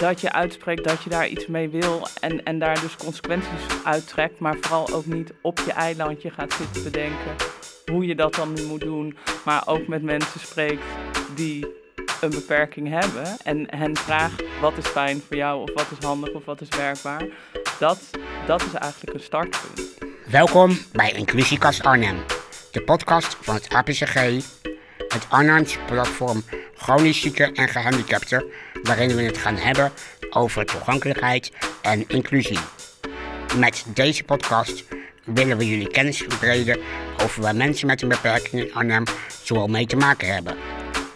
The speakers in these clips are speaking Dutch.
dat je uitspreekt dat je daar iets mee wil en, en daar dus consequenties uittrekt, maar vooral ook niet op je eilandje gaat zitten bedenken hoe je dat dan moet doen, maar ook met mensen spreekt die een beperking hebben en hen vraagt wat is fijn voor jou of wat is handig of wat is werkbaar. Dat, dat is eigenlijk een startpunt. Welkom bij Inclusiekast Arnhem, de podcast van het APCG, het Arnhemse platform chronisch zieken en gehandicapten, waarin we het gaan hebben over toegankelijkheid en inclusie. Met deze podcast willen we jullie kennis verbreden over waar mensen met een beperking in Arnhem zoal mee te maken hebben.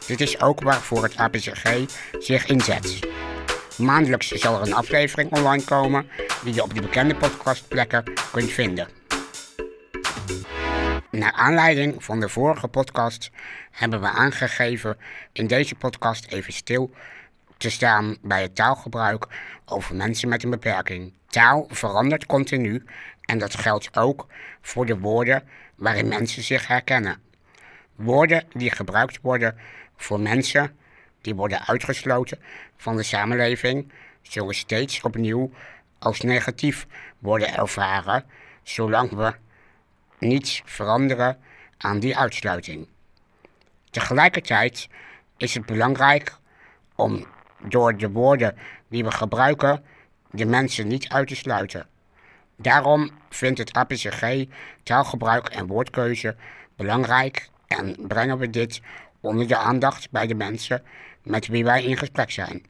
Dit is ook waarvoor het APCG zich inzet. Maandelijks zal er een aflevering online komen die je op de bekende podcastplekken kunt vinden. Naar aanleiding van de vorige podcast hebben we aangegeven in deze podcast even stil te staan bij het taalgebruik over mensen met een beperking. Taal verandert continu en dat geldt ook voor de woorden waarin mensen zich herkennen. Woorden die gebruikt worden voor mensen die worden uitgesloten van de samenleving, zullen steeds opnieuw als negatief worden ervaren, zolang we niets veranderen aan die uitsluiting. Tegelijkertijd is het belangrijk om door de woorden die we gebruiken de mensen niet uit te sluiten. Daarom vindt het APCG taalgebruik en woordkeuze belangrijk en brengen we dit onder de aandacht bij de mensen met wie wij in gesprek zijn.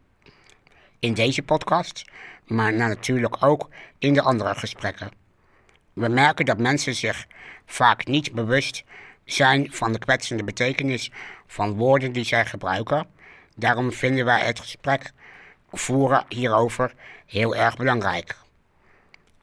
In deze podcast, maar natuurlijk ook in de andere gesprekken. We merken dat mensen zich vaak niet bewust zijn van de kwetsende betekenis van woorden die zij gebruiken. Daarom vinden wij het gesprek voeren hierover heel erg belangrijk.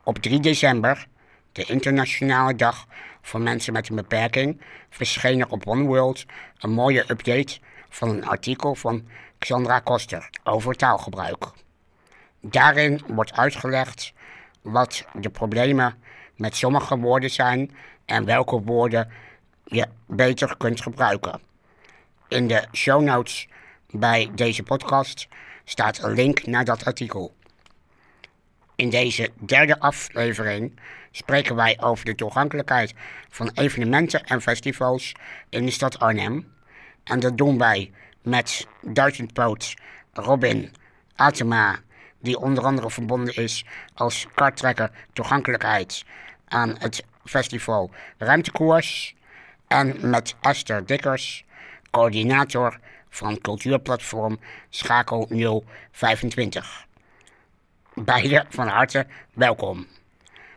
Op 3 december, de internationale dag voor mensen met een beperking, verscheen er op One World een mooie update van een artikel van Xandra Koster over taalgebruik. Daarin wordt uitgelegd wat de problemen met sommige woorden zijn en welke woorden je beter kunt gebruiken. In de show notes bij deze podcast staat een link naar dat artikel. In deze derde aflevering spreken wij over de toegankelijkheid van evenementen en festivals in de stad Arnhem. En dat doen wij met duizendpoot Robin Atema, die onder andere verbonden is als karttrekker toegankelijkheid aan het festival Ruimtekoers. En met Esther Dikkers, coördinator van cultuurplatform Schakel 025. Beide van harte welkom.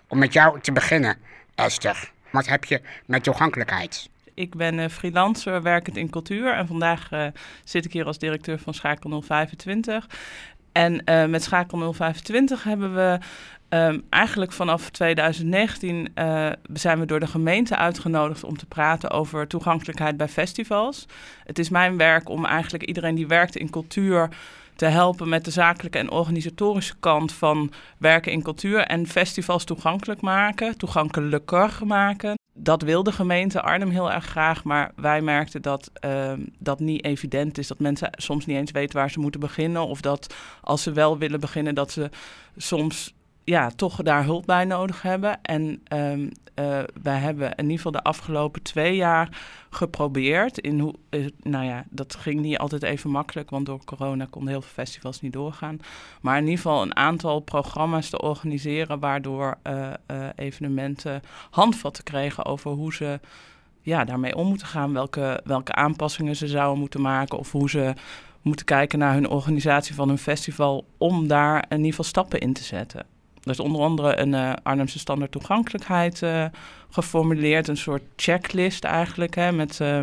Om met jou te beginnen, Esther. Wat heb je met toegankelijkheid? Ik ben uh, freelancer werkend in cultuur en vandaag uh, zit ik hier als directeur van Schakel 025. En uh, met Schakel 025 hebben we um, eigenlijk vanaf 2019 zijn we door de gemeente uitgenodigd om te praten over toegankelijkheid bij festivals. Het is mijn werk om eigenlijk iedereen die werkt in cultuur te helpen met de zakelijke en organisatorische kant van werken in cultuur en festivals toegankelijk maken, toegankelijker maken. Dat wil de gemeente Arnhem heel erg graag, maar wij merkten dat uh, dat niet evident is. Dat mensen soms niet eens weten waar ze moeten beginnen. Of dat als ze wel willen beginnen, dat ze soms ja, toch daar hulp bij nodig hebben. En um, uh, wij hebben in ieder geval de afgelopen twee jaar geprobeerd. In hoe, uh, nou ja, dat ging niet altijd even makkelijk, want door corona konden heel veel festivals niet doorgaan. Maar in ieder geval een aantal programma's te organiseren, waardoor uh, evenementen handvatten kregen over hoe ze ja, daarmee om moeten gaan. Welke, welke aanpassingen ze zouden moeten maken of hoe ze moeten kijken naar hun organisatie van hun festival om daar in ieder geval stappen in te zetten. Er is onder andere een uh, Arnhemse standaard toegankelijkheid uh, geformuleerd. Een soort checklist eigenlijk. Hè, met, uh,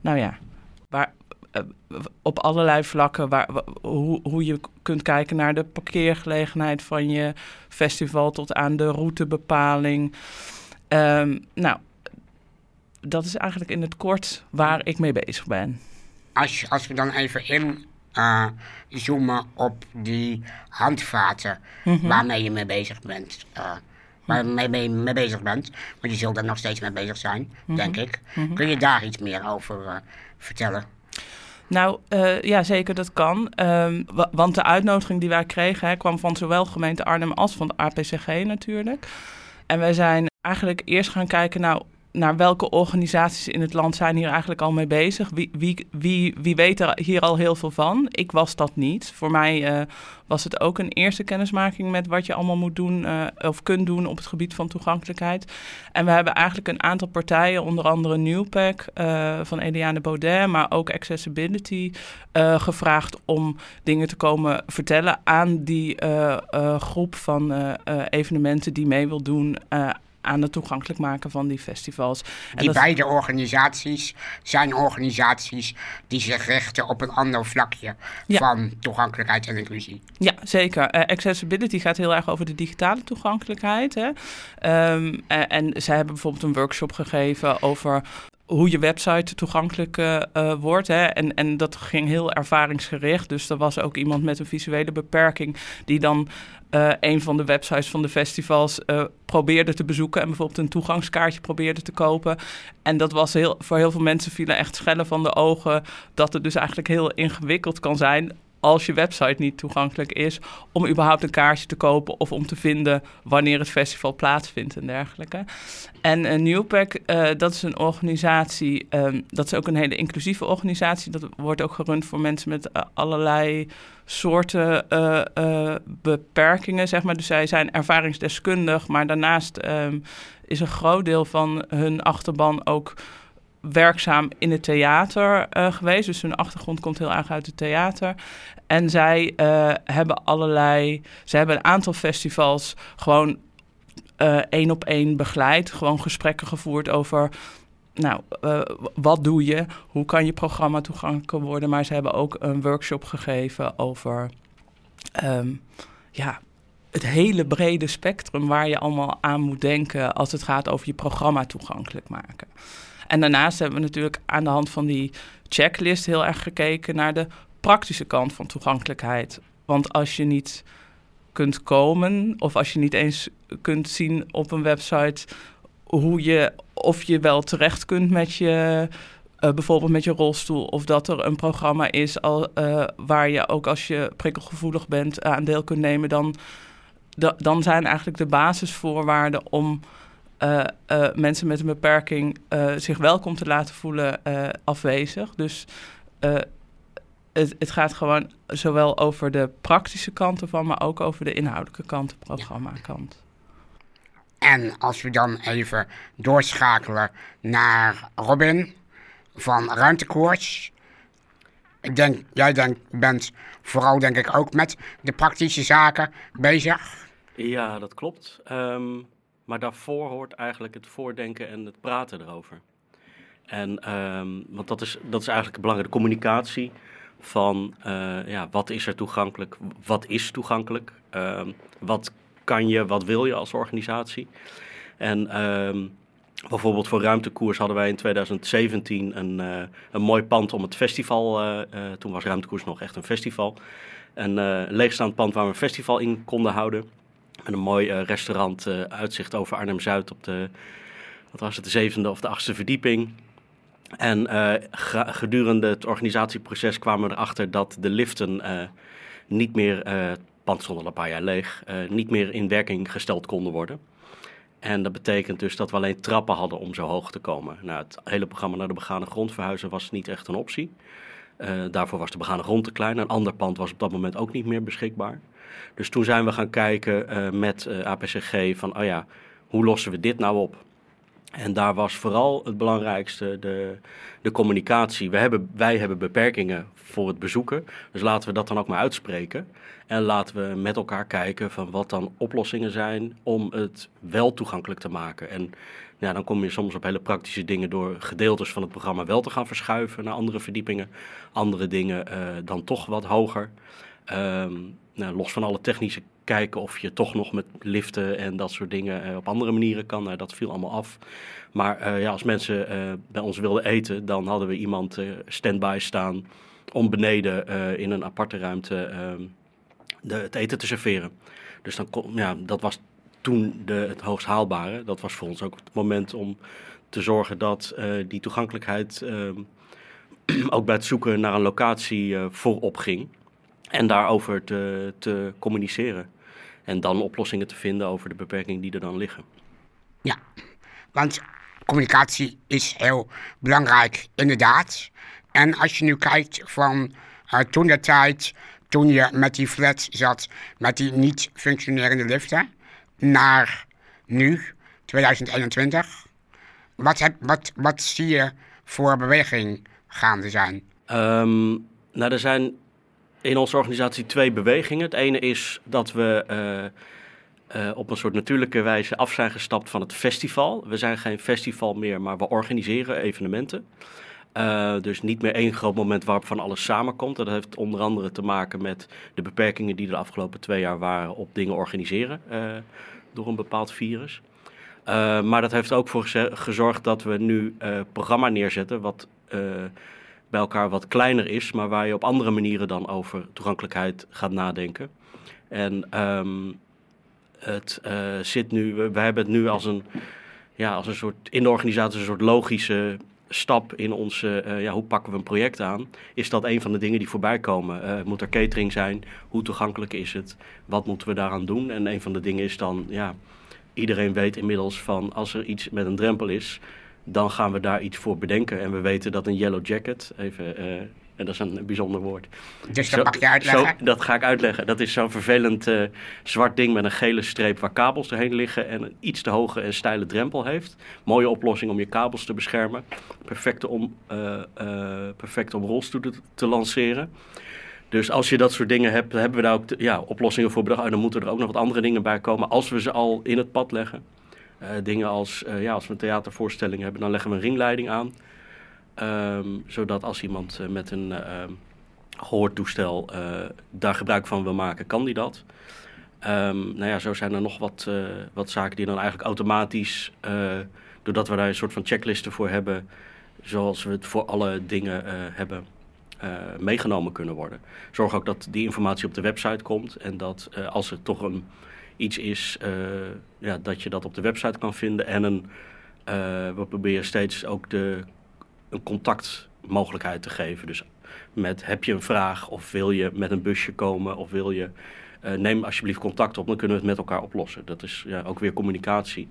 nou ja, waar, uh, op allerlei vlakken waar, hoe, hoe je kunt kijken naar de parkeergelegenheid van je festival tot aan de routebepaling. Um, nou, dat is eigenlijk in het kort waar ik mee bezig ben. Als, als we dan even in uh, zoomen op die handvaten mm -hmm. waarmee je mee bezig bent. Uh, waarmee je mee bezig bent. Want je zult er nog steeds mee bezig zijn, mm -hmm. denk ik. Mm -hmm. Kun je daar iets meer over uh, vertellen? Nou, uh, ja, zeker, dat kan. Um, want de uitnodiging die wij kregen hè, kwam van zowel gemeente Arnhem als van de APCG natuurlijk. En wij zijn eigenlijk eerst gaan kijken, nou, naar welke organisaties in het land zijn hier eigenlijk al mee bezig? Wie, wie, wie, wie weet er hier al heel veel van? Ik was dat niet. Voor mij uh, was het ook een eerste kennismaking met wat je allemaal moet doen uh, of kunt doen op het gebied van toegankelijkheid. En we hebben eigenlijk een aantal partijen, onder andere Newpack uh, van Eliane Baudet, maar ook Accessibility, gevraagd om dingen te komen vertellen aan die groep van evenementen die mee wil doen aan het toegankelijk maken van die festivals. Die beide organisaties zijn organisaties die zich richten op een ander vlakje van toegankelijkheid en inclusie. Ja, zeker. Uh, accessibility gaat heel erg over de digitale toegankelijkheid. Hè? Um, en zij hebben bijvoorbeeld een workshop gegeven over hoe je website toegankelijk uh, wordt. Hè. En, en dat ging heel ervaringsgericht. Dus er was ook iemand met een visuele beperking die dan uh, een van de websites van de festivals probeerde te bezoeken en bijvoorbeeld een toegangskaartje probeerde te kopen. En dat was heel, voor heel veel mensen vielen echt schellen van de ogen dat het dus eigenlijk heel ingewikkeld kan zijn als je website niet toegankelijk is, om überhaupt een kaartje te kopen of om te vinden wanneer het festival plaatsvindt en dergelijke. En uh, Newpack, uh, dat is een organisatie, um, dat is ook een hele inclusieve organisatie. Dat wordt ook gerund voor mensen met uh, allerlei soorten beperkingen, zeg maar. Dus zij zijn ervaringsdeskundig, maar daarnaast um, is een groot deel van hun achterban ook werkzaam in het theater uh, geweest. Dus hun achtergrond komt heel erg uit het theater. En zij uh, hebben allerlei. Ze hebben een aantal festivals gewoon uh, één op één begeleid. Gewoon gesprekken gevoerd over. Nou, wat doe je? Hoe kan je programma toegankelijk worden? Maar ze hebben ook een workshop gegeven over. Um, ja, het hele brede spectrum waar je allemaal aan moet denken als het gaat over je programma toegankelijk maken. En daarnaast hebben we natuurlijk aan de hand van die checklist heel erg gekeken naar de praktische kant van toegankelijkheid. Want als je niet kunt komen of als je niet eens kunt zien op een website hoe je of je wel terecht kunt met je uh, bijvoorbeeld met je rolstoel of dat er een programma is al, uh, waar je ook als je prikkelgevoelig bent aan deel kunt nemen, dan, dan zijn eigenlijk de basisvoorwaarden om uh, uh, mensen met een beperking uh, zich welkom te laten voelen afwezig. Dus het, het, gaat gewoon zowel over de praktische kant ervan, maar ook over de inhoudelijke kant, de programmakant. En als we dan even doorschakelen naar Robin van Ruimtekoers. Ik denk, jij denk, bent vooral denk ik ook met de praktische zaken bezig. Ja, dat klopt. Um, maar daarvoor hoort eigenlijk het voordenken en het praten erover. En um, want dat is, dat is eigenlijk het belangrijke communicatie van uh, ja, wat is er toegankelijk, wat is toegankelijk, um, wat kan je, wat wil je als organisatie. En um, bijvoorbeeld voor Ruimtekoers hadden wij in 2017 een, uh, een mooi pand om het festival, uh, toen was Ruimtekoers nog echt een festival, een leegstaand pand waar we een festival in konden houden. Met een mooi uh, restaurant, uh, uitzicht over Arnhem-Zuid op de, wat was het, de zevende of de achtste verdieping. En uh, gedurende het organisatieproces kwamen we erachter dat de liften niet meer, het pand stond al een paar jaar leeg, niet meer in werking gesteld konden worden. En dat betekent dus dat we alleen trappen hadden om zo hoog te komen. Nou, het hele programma naar de begane grond verhuizen was niet echt een optie. daarvoor was de begane grond te klein. Een ander pand was op dat moment ook niet meer beschikbaar. Dus toen zijn we gaan kijken uh, met eh, APCG van, oh ja, hoe lossen we dit nou op? En daar was vooral het belangrijkste de, de communicatie. We hebben, wij hebben beperkingen voor het bezoeken, dus laten we dat dan ook maar uitspreken. En laten we met elkaar kijken van wat dan oplossingen zijn om het wel toegankelijk te maken. En ja, dan kom je soms op hele praktische dingen door gedeeltes van het programma wel te gaan verschuiven naar andere verdiepingen. Andere dingen uh, dan toch wat hoger. Um, nou, los van alle technische kijken of je toch nog met liften en dat soort dingen uh, op andere manieren kan. Nou, dat viel allemaal af. Maar uh, ja, als mensen uh, bij ons wilden eten, dan hadden we iemand stand-by staan om beneden in een aparte ruimte ehm, de, het eten te serveren. Dus dan ja, dat was toen de, het hoogst haalbare. Dat was voor ons ook het moment om te zorgen dat die toegankelijkheid ehm, ook bij het zoeken naar een locatie voorop ging. En daarover te, te communiceren. En dan oplossingen te vinden over de beperkingen die er dan liggen. Ja, want communicatie is heel belangrijk, inderdaad. En als je nu kijkt van uh, toen de tijd, toen je met die flat zat, met die niet functionerende liften, naar nu, 2021. Wat, heb, wat, wat zie je voor beweging gaande zijn? Um, nou, er zijn in onze organisatie twee bewegingen. Het ene is dat we uh, uh, op een soort natuurlijke wijze af zijn gestapt van het festival. We zijn geen festival meer, maar we organiseren evenementen. Uh, dus niet meer één groot moment waarop van alles samenkomt. Dat heeft onder andere te maken met de beperkingen die er de afgelopen twee jaar waren op dingen organiseren door een bepaald virus. Maar dat heeft ook voor gezorgd dat we nu programma neerzetten wat bij elkaar wat kleiner is, maar waar je op andere manieren dan over toegankelijkheid gaat nadenken. En um, het zit nu, we, hebben het nu als een, ja, als een soort in de organisatie een soort logische stap in onze, ja, hoe pakken we een project aan? Is dat een van de dingen die voorbij komen? moet er catering zijn? Hoe toegankelijk is het? Wat moeten we daaraan doen? En een van de dingen is dan, ja, iedereen weet inmiddels van als er iets met een drempel is, dan gaan we daar iets voor bedenken. En we weten dat een yellow jacket, even, uh, en dat is een bijzonder woord. Dus dat mag je uitleggen? Zo, dat ga ik uitleggen. Dat is zo'n vervelend uh, zwart ding met een gele streep waar kabels erheen liggen en een iets te hoge en steile drempel heeft. Mooie oplossing om je kabels te beschermen. Perfect om, uh, perfect om rolstoelen te lanceren. Dus als je dat soort dingen hebt, hebben we daar ook ja, oplossingen voor bedacht. En dan moeten er ook nog wat andere dingen bij komen als we ze al in het pad leggen. Uh, dingen als, uh, ja, als we een theatervoorstelling hebben, dan leggen we een ringleiding aan. Um, zodat als iemand uh, met een gehoortoestel daar gebruik van wil maken, kan die dat. Um, nou ja, zo zijn er nog wat, wat zaken die dan eigenlijk automatisch, doordat we daar een soort van checklisten voor hebben, zoals we het voor alle dingen hebben meegenomen kunnen worden. Zorg ook dat die informatie op de website komt en dat als er toch een, iets is, uh, ja, dat je dat op de website kan vinden. En een, we proberen steeds ook de, een contactmogelijkheid te geven. Dus met heb je een vraag of wil je met een busje komen of wil je, neem alsjeblieft contact op, dan kunnen we het met elkaar oplossen. Dat is ja, ook weer communicatie.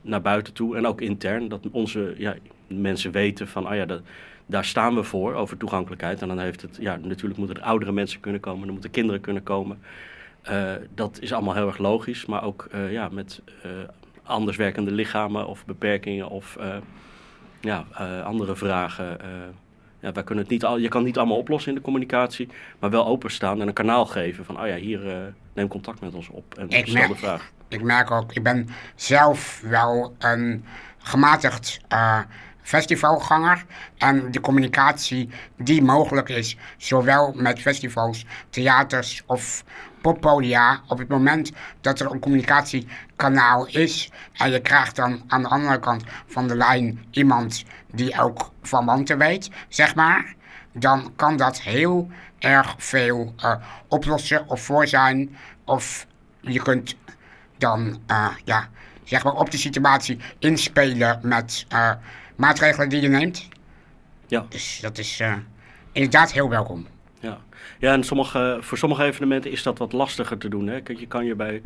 naar buiten toe en ook intern, dat onze ja, mensen weten van, ah ja, daar staan we voor, over toegankelijkheid. En dan heeft het, ja, natuurlijk moeten er oudere mensen kunnen komen, er moeten kinderen kunnen komen. Uh, dat is allemaal heel erg logisch, maar ook uh, ja, met uh, anders werkende lichamen of beperkingen of ja, andere vragen. ja, wij kunnen het niet al, je kan het niet allemaal oplossen in de communicatie, maar wel openstaan en een kanaal geven van, oh ja, hier neem contact met ons op en stel de vraag. Ik merk ook, ik ben zelf wel een gematigd festivalganger en de communicatie die mogelijk is, zowel met festivals, theaters of poppodia, op het moment dat er een communicatiekanaal is en je krijgt dan aan de andere kant van de lijn iemand die ook van wanten weet, zeg maar, dan kan dat heel erg veel uh, oplossen of voor zijn. Of je kunt dan uh, ja, zeg maar op de situatie inspelen met uh, maatregelen die je neemt. Ja. Dus dat is uh, inderdaad heel welkom. Ja, ja en sommige, voor sommige evenementen is dat wat lastiger te doen. Hè? Kijk, je kan je bij,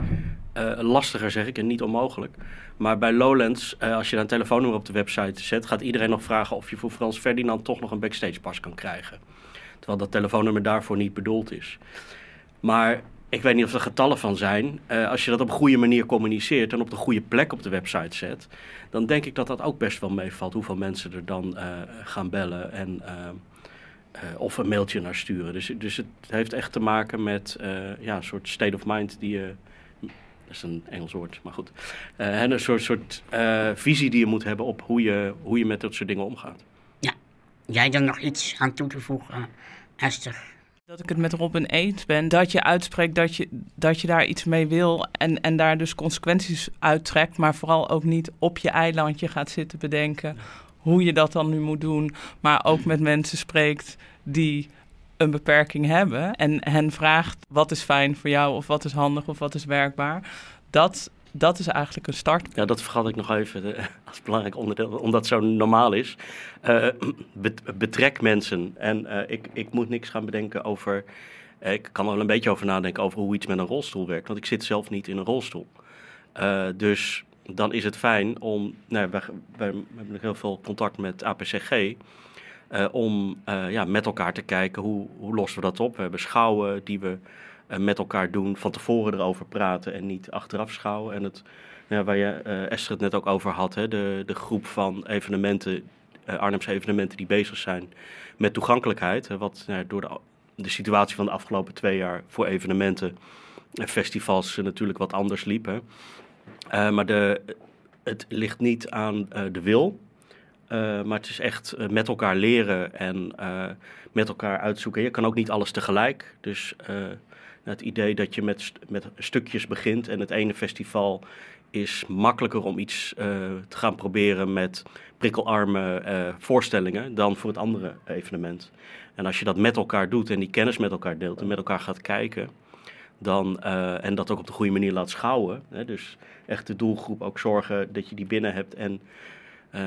uh, lastiger zeg ik en niet onmogelijk. Maar bij Lowlands, uh, als je dan een telefoonnummer op de website zet, gaat iedereen nog vragen of je voor Frans Ferdinand toch nog een backstage pas kan krijgen. Terwijl dat telefoonnummer daarvoor niet bedoeld is. Maar ik weet niet of er getallen van zijn. Uh, als je dat op een goede manier communiceert en op de goede plek op de website zet, dan denk ik dat dat ook best wel meevalt. Hoeveel mensen er dan uh, gaan bellen en uh, of een mailtje naar sturen. Dus, dus het heeft echt te maken met ja, een soort state of mind die je. Dat is een Engels woord, maar goed. en een soort, soort visie die je moet hebben op hoe je, hoe je met dat soort dingen omgaat. Ja, jij dan nog iets aan toe te voegen, Esther? Dat ik het met Robin eens ben, dat je uitspreekt dat je, dat je daar iets mee wil en, en daar dus consequenties uittrekt, maar vooral ook niet op je eilandje gaat zitten bedenken hoe je dat dan nu moet doen, maar ook met mensen spreekt die een beperking hebben en hen vraagt wat is fijn voor jou of wat is handig of wat is werkbaar. Dat dat is eigenlijk een start. Ja, dat vergat ik nog even eh, als belangrijk onderdeel, omdat het zo normaal is. Uh, betrek mensen. En uh, ik, ik moet niks gaan bedenken over. ik kan er wel een beetje over nadenken over hoe iets met een rolstoel werkt, want ik zit zelf niet in een rolstoel. dus dan is het fijn om. Nou, we, hebben heel veel contact met APCG. om ja, met elkaar te kijken hoe, hoe lossen we dat op. We hebben schouwen die we met elkaar doen, van tevoren erover praten en niet achteraf schouwen. En het, ja, waar je uh, Esther het net ook over had, hè, de, de groep van evenementen, uh, Arnhemse evenementen die bezig zijn met toegankelijkheid. Wat door de, de situatie van de afgelopen twee jaar voor evenementen en festivals natuurlijk wat anders liep. Hè. maar de, het ligt niet aan de wil, maar het is echt met elkaar leren en met elkaar uitzoeken. Je kan ook niet alles tegelijk. Dus het idee dat je met, met stukjes begint en het ene festival is makkelijker om iets uh, te gaan proberen met prikkelarme uh, voorstellingen dan voor het andere evenement. En als je dat met elkaar doet en die kennis met elkaar deelt en met elkaar gaat kijken, dan, uh, en dat ook op de goede manier laat schouwen. Hè, dus echt de doelgroep ook zorgen dat je die binnen hebt. En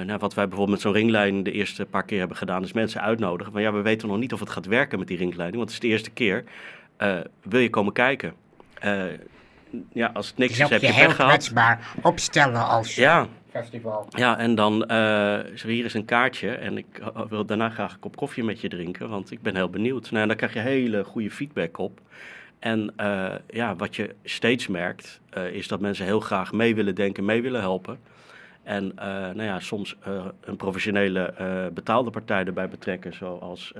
nou, wat wij bijvoorbeeld met zo'n ringlijn de eerste paar keer hebben gedaan, is mensen uitnodigen. Van ja, we weten nog niet of het gaat werken met die ringleiding, want het is de eerste keer. Uh, wil je komen kijken? Uh, ja, als het niks dus is, heb je, je heel pech gehad. kwetsbaar opstellen als ja. festival. Ja, en dan, uh, hier is een kaartje en ik wil daarna graag een kop koffie met je drinken, want ik ben heel benieuwd. Nou, dan krijg je hele goede feedback op. En ja, wat je steeds merkt, is dat mensen heel graag mee willen denken, mee willen helpen. En nou ja, soms een professionele betaalde partij erbij betrekken, zoals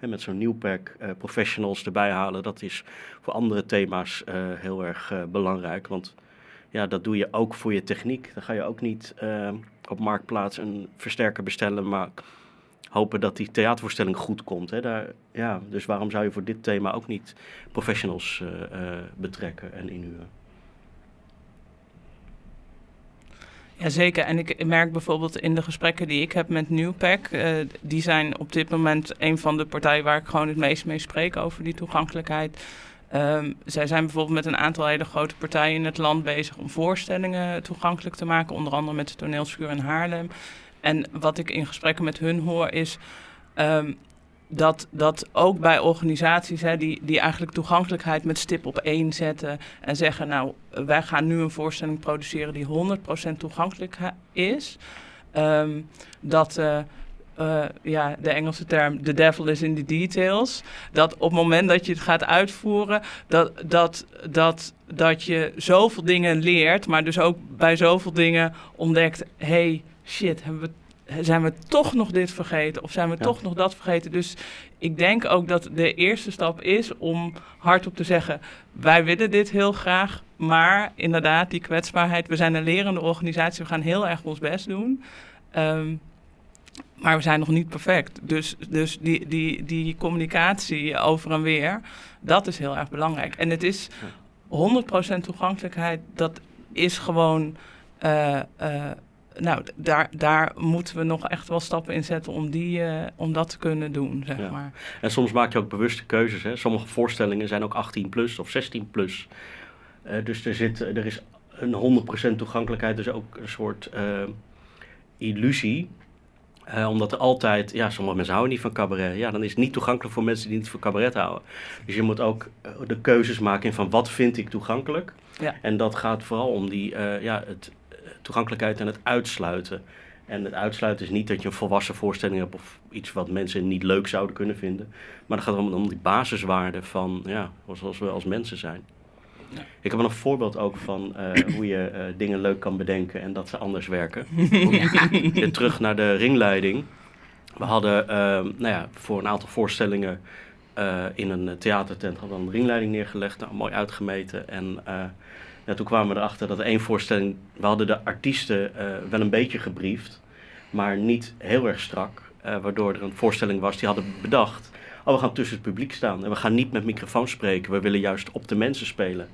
met zo'n nieuwpack uh, professionals erbij halen, dat is voor andere thema's uh, heel erg uh, belangrijk. Want ja, dat doe je ook voor je techniek. Dan ga je ook niet op marktplaats een versterker bestellen, maar hopen dat die theatervoorstelling goed komt. Hè. Daar, ja, dus waarom zou je voor dit thema ook niet professionals betrekken en inhuren? Jazeker, en ik merk bijvoorbeeld in de gesprekken die ik heb met Newpack, uh, die zijn op dit moment een van de partijen waar ik gewoon het meest mee spreek over die toegankelijkheid. Um, zij zijn bijvoorbeeld met een aantal hele grote partijen in het land bezig om voorstellingen toegankelijk te maken, onder andere met de toneelschuur in Haarlem. En wat ik in gesprekken met hun hoor is, um, dat, dat ook bij organisaties hè, die, die eigenlijk toegankelijkheid met stip op één zetten en zeggen, nou, wij gaan nu een voorstelling produceren die 100% toegankelijk is. Um, dat uh, uh, ja, de Engelse term, the devil is in the details. Dat op het moment dat je het gaat uitvoeren, dat, dat, dat, dat je zoveel dingen leert, maar dus ook bij zoveel dingen ontdekt, hey, shit, hebben we zijn we toch nog dit vergeten of zijn we toch nog dat vergeten. Dus ik denk ook dat de eerste stap is om hardop te zeggen: wij willen dit heel graag, maar inderdaad, die kwetsbaarheid. We zijn een lerende organisatie, we gaan heel erg ons best doen. Um, maar we zijn nog niet perfect. Dus, dus die, die, die communicatie over en weer, dat is heel erg belangrijk. En het is 100% toegankelijkheid, dat is gewoon. Uh, uh, nou, daar, daar moeten we nog echt wel stappen in zetten om, die, uh, om dat te kunnen doen, zeg ja. maar. En soms maak je ook bewuste keuzes. Hè? Sommige voorstellingen zijn ook 18 plus of 16 plus. Uh, dus er, zit, er is een 100% toegankelijkheid, dus ook een soort uh, illusie. omdat er altijd, ja, sommige mensen houden niet van cabaret. Ja, dan is het niet toegankelijk voor mensen die niet van cabaret houden. Dus je moet ook de keuzes maken in van wat vind ik toegankelijk. Ja. En dat gaat vooral om die, ja, het, toegankelijkheid en het uitsluiten. En het uitsluiten is niet dat je een volwassen voorstelling hebt of iets wat mensen niet leuk zouden kunnen vinden. Maar het gaat om, om die basiswaarden van ja, zoals we als mensen zijn. Ja. Ik heb nog een voorbeeld ook van uh, hoe je uh, dingen leuk kan bedenken en dat ze anders werken. ja. Terug naar de ringleiding. We hadden uh, nou ja, voor een aantal voorstellingen in een theatertent hadden we een ringleiding neergelegd, nou, mooi uitgemeten. En toen kwamen we erachter dat één voorstelling, we hadden de artiesten uh, wel een beetje gebriefd, maar niet heel erg strak. Uh, waardoor er een voorstelling was die hadden bedacht, oh we gaan tussen het publiek staan en we gaan niet met microfoons spreken, we willen juist op de mensen spelen.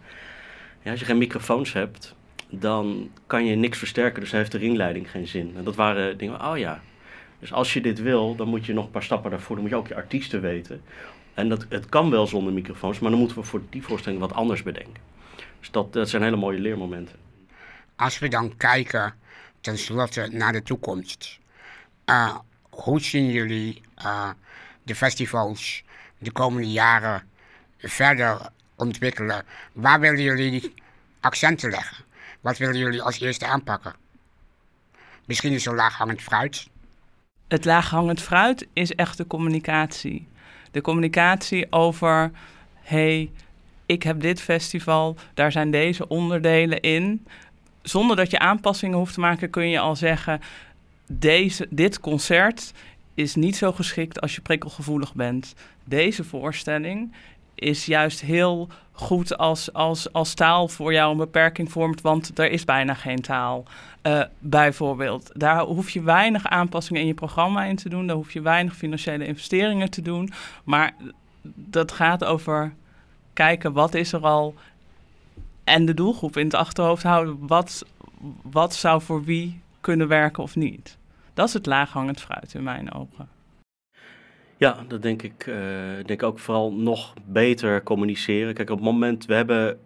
Ja, als je geen microfoons hebt, dan kan je niks versterken, dus heeft de ringleiding geen zin. En dat waren dingen, oh ja, dus als je dit wil, dan moet je nog een paar stappen daarvoor, dan moet je ook je artiesten weten. En dat, het kan wel zonder microfoons, maar dan moeten we voor die voorstelling wat anders bedenken. Dus dat, dat zijn hele mooie leermomenten. als we dan kijken tenslotte naar de toekomst. Uh, hoe zien jullie uh, de festivals de komende jaren verder ontwikkelen? Waar willen jullie accenten leggen? Wat willen jullie als eerste aanpakken? Misschien is het laaghangend fruit. Het laaghangend fruit is echt de communicatie. De communicatie over, hey, ik heb dit festival, daar zijn deze onderdelen in. Zonder dat je aanpassingen hoeft te maken, kun je al zeggen: deze, dit concert is niet zo geschikt als je prikkelgevoelig bent. Deze voorstelling is juist heel goed als, als, als taal voor jou een beperking vormt, want er is bijna geen taal. Uh, bijvoorbeeld. Daar hoef je weinig aanpassingen in je programma in te doen. Daar hoef je weinig financiële investeringen te doen. Maar dat gaat over kijken wat is er al en de doelgroep in het achterhoofd houden. Wat, wat zou voor wie kunnen werken of niet? Dat is het laaghangend fruit in mijn ogen. Ja, dat denk ik. Uh, denk ook vooral nog beter communiceren. Kijk, op het moment, we hebben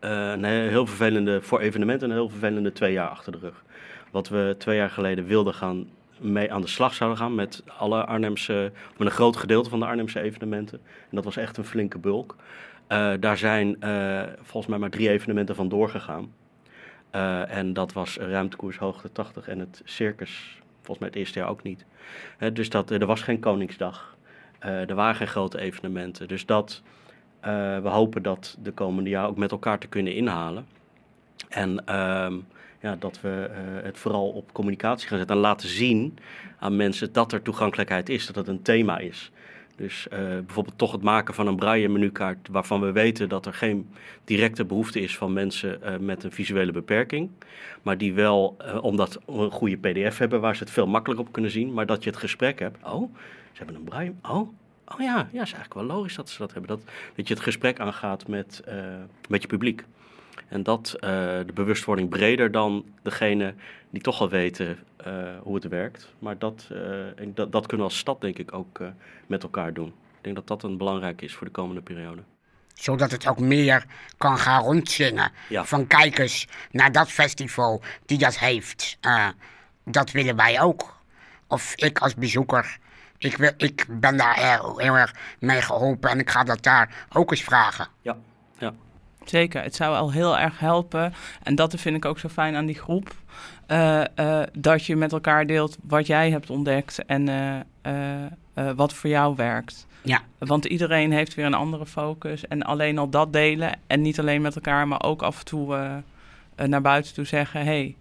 uh, een heel vervelende, voor evenementen, een heel vervelende twee jaar achter de rug. Wat we twee jaar geleden wilden gaan mee aan de slag zouden gaan met alle Arnhemse, met een groot gedeelte van de Arnhemse evenementen. En dat was echt een flinke bulk. Uh, daar zijn uh, volgens mij maar drie evenementen van doorgegaan. Uh, en dat was Ruimtekoers Hoogte 80 en het Circus, volgens mij het eerste jaar ook niet. dus dat, er was geen Koningsdag. er waren geen grote evenementen. Dus dat, we hopen dat de komende jaar ook met elkaar te kunnen inhalen. En ehm, ja, dat we het vooral op communicatie gaan zetten en laten zien aan mensen dat er toegankelijkheid is, dat het een thema is. Dus uh, bijvoorbeeld toch het maken van een braille menukaart waarvan we weten dat er geen directe behoefte is van mensen uh, met een visuele beperking. Maar die wel, omdat we een goede pdf hebben waar ze het veel makkelijker op kunnen zien. Maar dat je het gesprek hebt. Oh, ze hebben een braille. Oh, oh ja, ja, is eigenlijk wel logisch dat ze dat hebben. Dat, dat je het gesprek aangaat met, met je publiek. En dat de bewustwording breder dan degene die toch al weten uh, hoe het werkt. Maar dat, uh, dat, dat, kunnen we als stad denk ik ook met elkaar doen. Ik denk dat dat een belangrijk is voor de komende periode. Zodat het ook meer kan gaan rondzingen. Ja. Van kijkers naar dat festival die dat heeft. dat willen wij ook. Of ik als bezoeker. Ik, wil, ik ben daar heel, heel erg mee geholpen en ik ga dat daar ook eens vragen. Ja. Zeker, het zou al heel erg helpen. En dat vind ik ook zo fijn aan die groep. Uh, uh, dat je met elkaar deelt wat jij hebt ontdekt en uh, wat voor jou werkt. Ja. Want iedereen heeft weer een andere focus. En alleen al dat delen en niet alleen met elkaar, maar ook af en toe naar buiten toe zeggen: hey,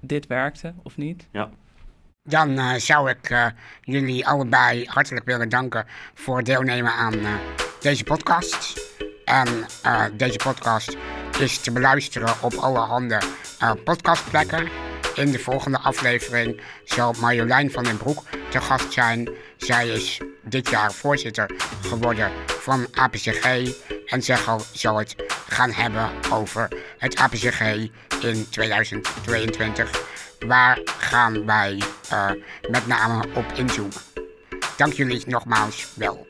dit werkte of niet. Ja. Dan zou ik jullie allebei hartelijk willen danken voor het deelnemen aan deze podcast. En deze podcast is te beluisteren op allerhande uh, podcastplekken. In de volgende aflevering zal Marjolein van den Broek te gast zijn. Zij is dit jaar voorzitter geworden van APCG. En zij zal het gaan hebben over het APCG in 2022. Waar gaan wij uh, met name op inzoomen? Dank jullie nogmaals wel.